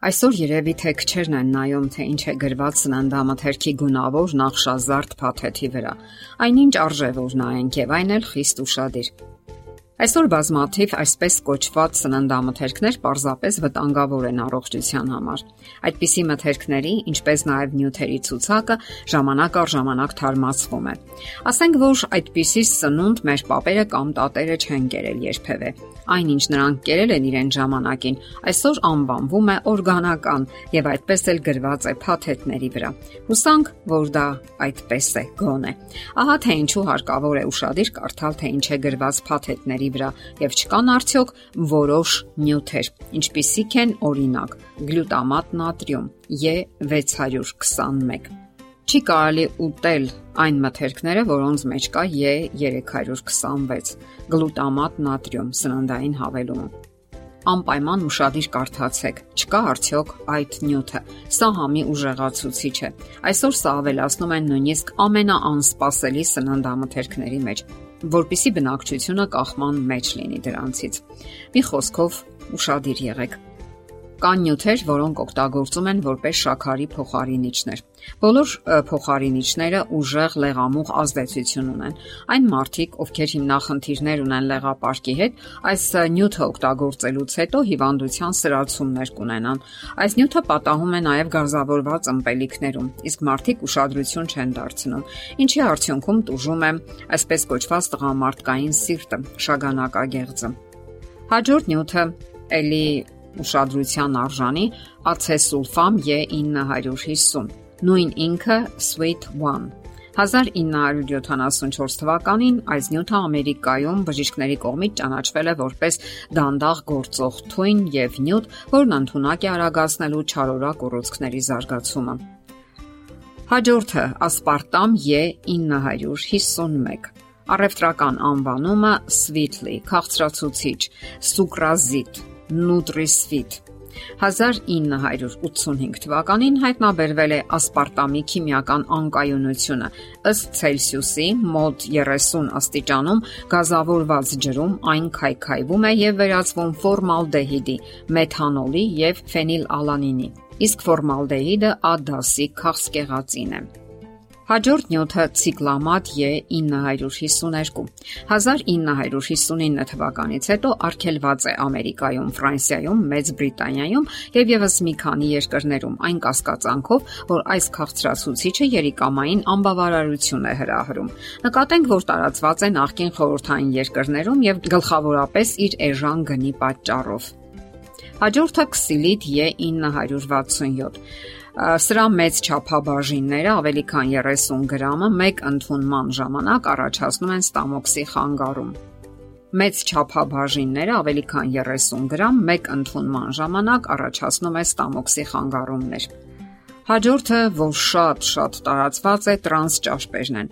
Այսօր երևի թե քչերն են նայում, թե ինչ է գրված սննդամթերքի գունավոր նախշազարդ փաթեթի վրա։ Այնինչ արժե որ նայենք եւ այն էլ խիստ ուրախadir։ Այսօր բազմաթիվ այսպես կոչված սննդամթերքներ պարզապես վտանգավոր են առողջության համար։ Այդպիսի մթերքների, ինչպես նաև նյութերի ցուցակը ժամանակ առ ժամանակ թարմացվում է։ Ասենք որ այդպիսի սնունդ մեր papերը կամ տատերը չեն կերել երբևէ։ Այնինչ նրանք կերել են իրեն ժամանակին, այսօր անվանվում է օրգանական եւ այդպես էլ գրված է փաթեթների վրա։ Հուսանք, որ դա այդպես է գոնե։ Ահա թե ինչու հարկավոր է ուրախadir կարդալ թե ինչ է գրված փաթեթների վրա եւ չկան արդյոք որոշ նյութեր, ինչպիսիք են օրինակ գլյուտամատ նատրիում E621 Չի կարելի ուտել այն մթերքները, որոնց մեջ կա E326 գլուտամատ նատրիում սննդային հավելումը անպայման ուշադիր կարդացեք։ Չկա արդյոք այդ նյութը։ Սա համի ուժեղացուցիչ է։ Այսօր սա ավելացնում են նույնիսկ ամենաանսպասելի սննդամթերքների մեջ որpիսի բնակչությունը կախման մեջ լինի դրանցից։ Մի խոսքով ուրախadir եղեք։ Կան նյութեր, որոնք օգտագործում են որպես շաքարի փոխարինիչներ։ Բոլոր փոխարինիչները ուժեղ լեղամուղ ազդեցություն ունեն։ Այն մարդիկ, ովքեր հիմնախնդիրներ ունեն լեղապարկի հետ, այս նյութը օգտագործելուց հետո հիվանդության սրացումներ կունենան։ Այս նյութը պատահում է նաև գազավորված ըմպելիքներում, իսկ մարդիկ ուշադրություն չեն դարձնում, ինչի արդյունքում տուժում է այսպես կոչված տղամարդկային սիրտը, շագանակագեղձը։ Հաջորդ նյութը էլի ուշադրության արժանի ացեսուլֆամ E950 նույն ինքը Sweet One 1974 թվականին այս նյութը Ամերիկայում բժիշկների կողմից ճանաչվել է որպես դանդաղ գործող թույն եւ նյութ, որն ընդունակ է արագացնելու չարորակ ուռուցքների զարգացումը։ Հաջորդը ասպարտամ E951 Առևտրական անվանումը Sweetly, քաղցրացուցիչ, սուկրազիտ, Nutri-Sweet 1985 թվականին հայտնաբերվել է ասպարտամի քիմիական անկայունությունը ըստ Ցելսիուսի մոտ 30 աստիճանում գազավորված ջրում այն քայքայվում է եւ վերածվում ֆորմալդեհիդի, մեթանոլի եւ ֆենիլալանինի իսկ ֆորմալդեհիդը A դասի քաղցկեղածին է։ Հաջորդ նյութը ցիկլամատ E952։ 1959 թվականից հետո արգելված է Ամերիկայում, Ֆրանսիայում, Մեծ Բրիտանիայում եւ եւս մի քանի երկրներում այն կասկածանքով, որ այս քաղցրացուցիչը երիկամային անբավարարություն է հրահրում։ Նկատենք, որ տարածված է նախկին խորհրդային երկրներում եւ գլխավորապես իր էժան գնի պատճառով։ Հաջորդը քսիլիդ E967 Սրա մեծ չափաբաժինները ավելի քան 30 գրամը մեկ ընդունման ժամանակ առաջացնում են ստամոքսի խանգարում։ Մեծ չափաբաժինները ավելի քան 30 գրամ մեկ ընդունման ժամանակ առաջացնում է ստամոքսի խանգարումներ։ Հաջորդը, որ շատ-շատ տարածված է, տրանս ճաշպերն են։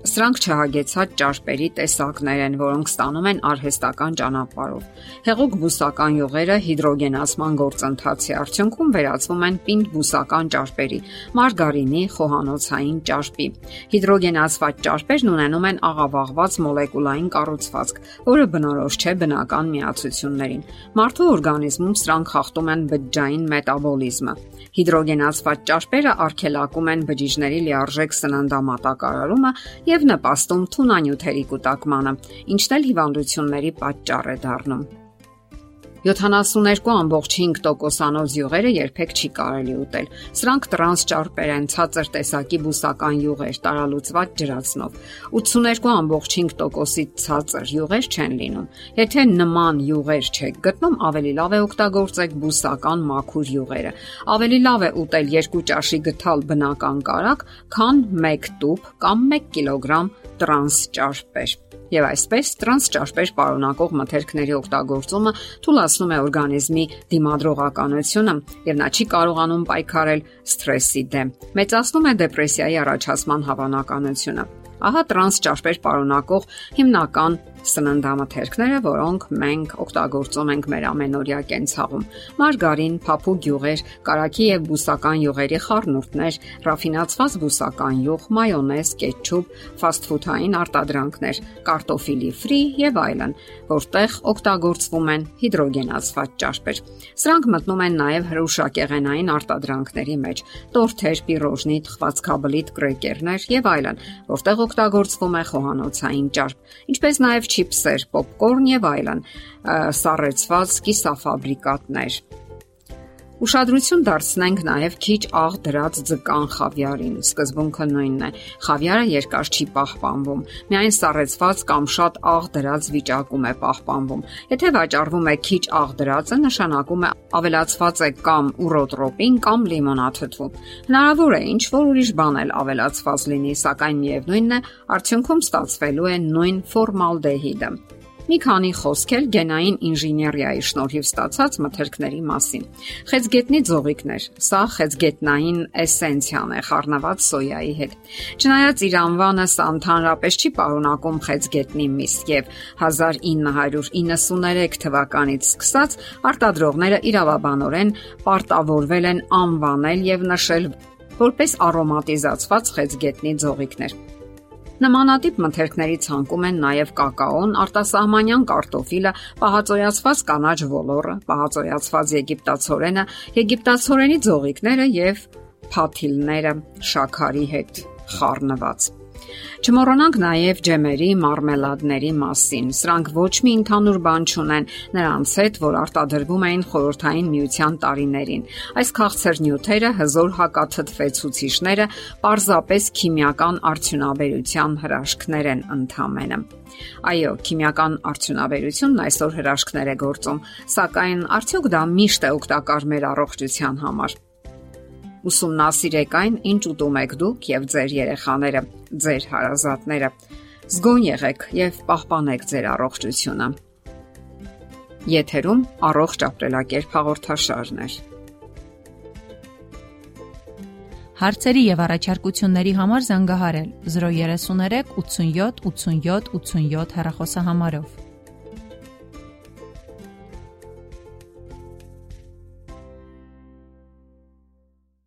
Սրանք չհագեցած ճարպերի տեսակներ են, որոնք ստանում են արհեստական ճանապարհով։ Հեղուկ բուսական յուղերը հիդրոգենացման գործընթացի արդյունքում վերածվում են պինդ բուսական ճարպերի՝ մարգարինի, խոհանոցային ճարպի։ Հիդրոգենացված ճարպերն ունենում են աղավաղված մոլեկուլային կառուցվածք, որը բնորոշ չէ բնական միացություններին։ Մարդու օրգանիզմում սրանք խախտում են բջջային մետաբոլիզմը։ Հիդրոգենացված ճարպերը արգելակում են բջիջների լիարժեք սննդամատակարարումը եւ նպաստում թունանյութերի կուտակմանը, ինչն էլ հիվանդությունների պատճառ է դառնում։ 72.5%-անոց յուղերը երբեք չի կարելի ուտել։ Սրանք տրանս ճարպեր են, ցածր տեսակի բուսական յուղեր, տարալուծված ջրացնով։ 82.5%-ից ցածր յուղեր չեն լինում։ Եթե նման յուղեր չեք գտնում, ավելի լավ է օգտագործեք բուսական մաքուր յուղերը։ Ավելի լավ է ուտել 2 ճաշի գթալ բնական կարակ, քան 1 տուփ կամ 1 կիլոգրամ տրանս ճարպեր եւ այսպես տրանս ճարպեր պարունակող մթերքների օգտագործումը թույլատնում է օրգանիզմի դիմադրողականությունը եւ նա չի կարողանում պայքարել սթրեսի դեմ։ Մեծացնում է դեպրեսիայի առաջացման հավանականությունը։ Ահա տրանս ճարպեր պարունակող հիմնական Սննդամթերքները, որոնք մենք օգտագործում ենք մեր ամենօրյա կենցաղում։ Մարգարին, փափուկ յուղեր, կարագի եւ բուսական յուղերի խառնուրդներ, ռաֆինացված բուսական յուղ, մայոնեզ, կետչուպ, ֆասթ-ֆուդային արտադրանքներ, կարտոֆիլի ֆրի եւ այլն, որտեղ օգտագործվում են հիդրոգենացված ճարպեր։ Սրանք մտնում են նաեւ հրուշակեղենային արտադրանքների մեջ՝ տորթեր, պիրոժնի, թխվածքաբլիթ, կրեկերներ եւ այլն, որտեղ օգտագործվում է խոհանոցային ճարպ, ինչպես նաեւ չիփսեր, պոպկորն եւ այլն, սառեցված կիսաֆաբրիկատներ։ Ուշադրություն դարձնենք նաև քիչ աղ դրած ձկան խավիարին։ Սկզբունքը նույնն է։ Խավիարը երկար չի պահպանվում։ Միայն սառեցված կամ շատ աղ դրած վիճակում է պահպանվում։ Եթե վաճառվում է քիչ աղ դրածը, նշանակում է ավելացված է կամ ուրոտրոպին կամ լիմոնաթթու։ Հնարավոր է ինչ որ ուրիշ բան էլ ավելացված լինի, սակայն միևնույնն է, արդյունքում ստացվելու է նույն ֆորմալդեհիդը։ Մի քանի խոսք էլ գենային ինժեներիայի շնորհիվ ստացած մթերքների մասին։ Խեցգետնի ձողիկներ։ Սա խեցգետնային էսենցիան է խառնված սոյայի հետ։ Չնայած իր անվանը սա ընդհանրապես չի պարունակում խեցգետնի միս եւ 1993 թվականից սկսած արտադրողները իրավաբանորեն պարտավորվել են անվանել եւ նշել որպես արոմատիզացված խեցգետնի ձողիկներ։ Նմանատիպ մթերքների ցանկում են նաև կակաոն, արտասահմանյան կարտոֆիլը, պահածոյացված կանաչ ոլորը, պահածոյացված եգիպտացորենը, եգիպտացորենի ձողիկները եւ փաթիլները շաքարի հետ խառնված։ Չմոռանանք նաև ջեմերի, մարմելադների մասին։ Սրանք ոչ մի ընդհանուր բան չունեն նրանց հետ, որ արտադրվում էին խորհրդային միության տարիներին։ Այս քաղցր նյութերը հզոր հակաթթվեցուցիչները պարզապես քիմիական արդյունաբերության հրաշքներ են ընդհանրապես։ Այո, քիմիական արդյունաբերությունն այսօր հրաշքներ է գործում, սակայն արդյոք դա միշտ է օգտակար մեր առողջության համար։ Ուսումնասիրեք այն, ինչ ուտում եք դուք եւ ձեր երեխաները, ձեր հարազատները։ Զգոն եղեք եւ պահպանեք ձեր առողջությունը։ Եթերում առողջ ապրելակերպ հաղորդաշարն է։ Հարցերի եւ առաջարկությունների համար զանգահարել 033 87 87 87 հեռախոսահամարով։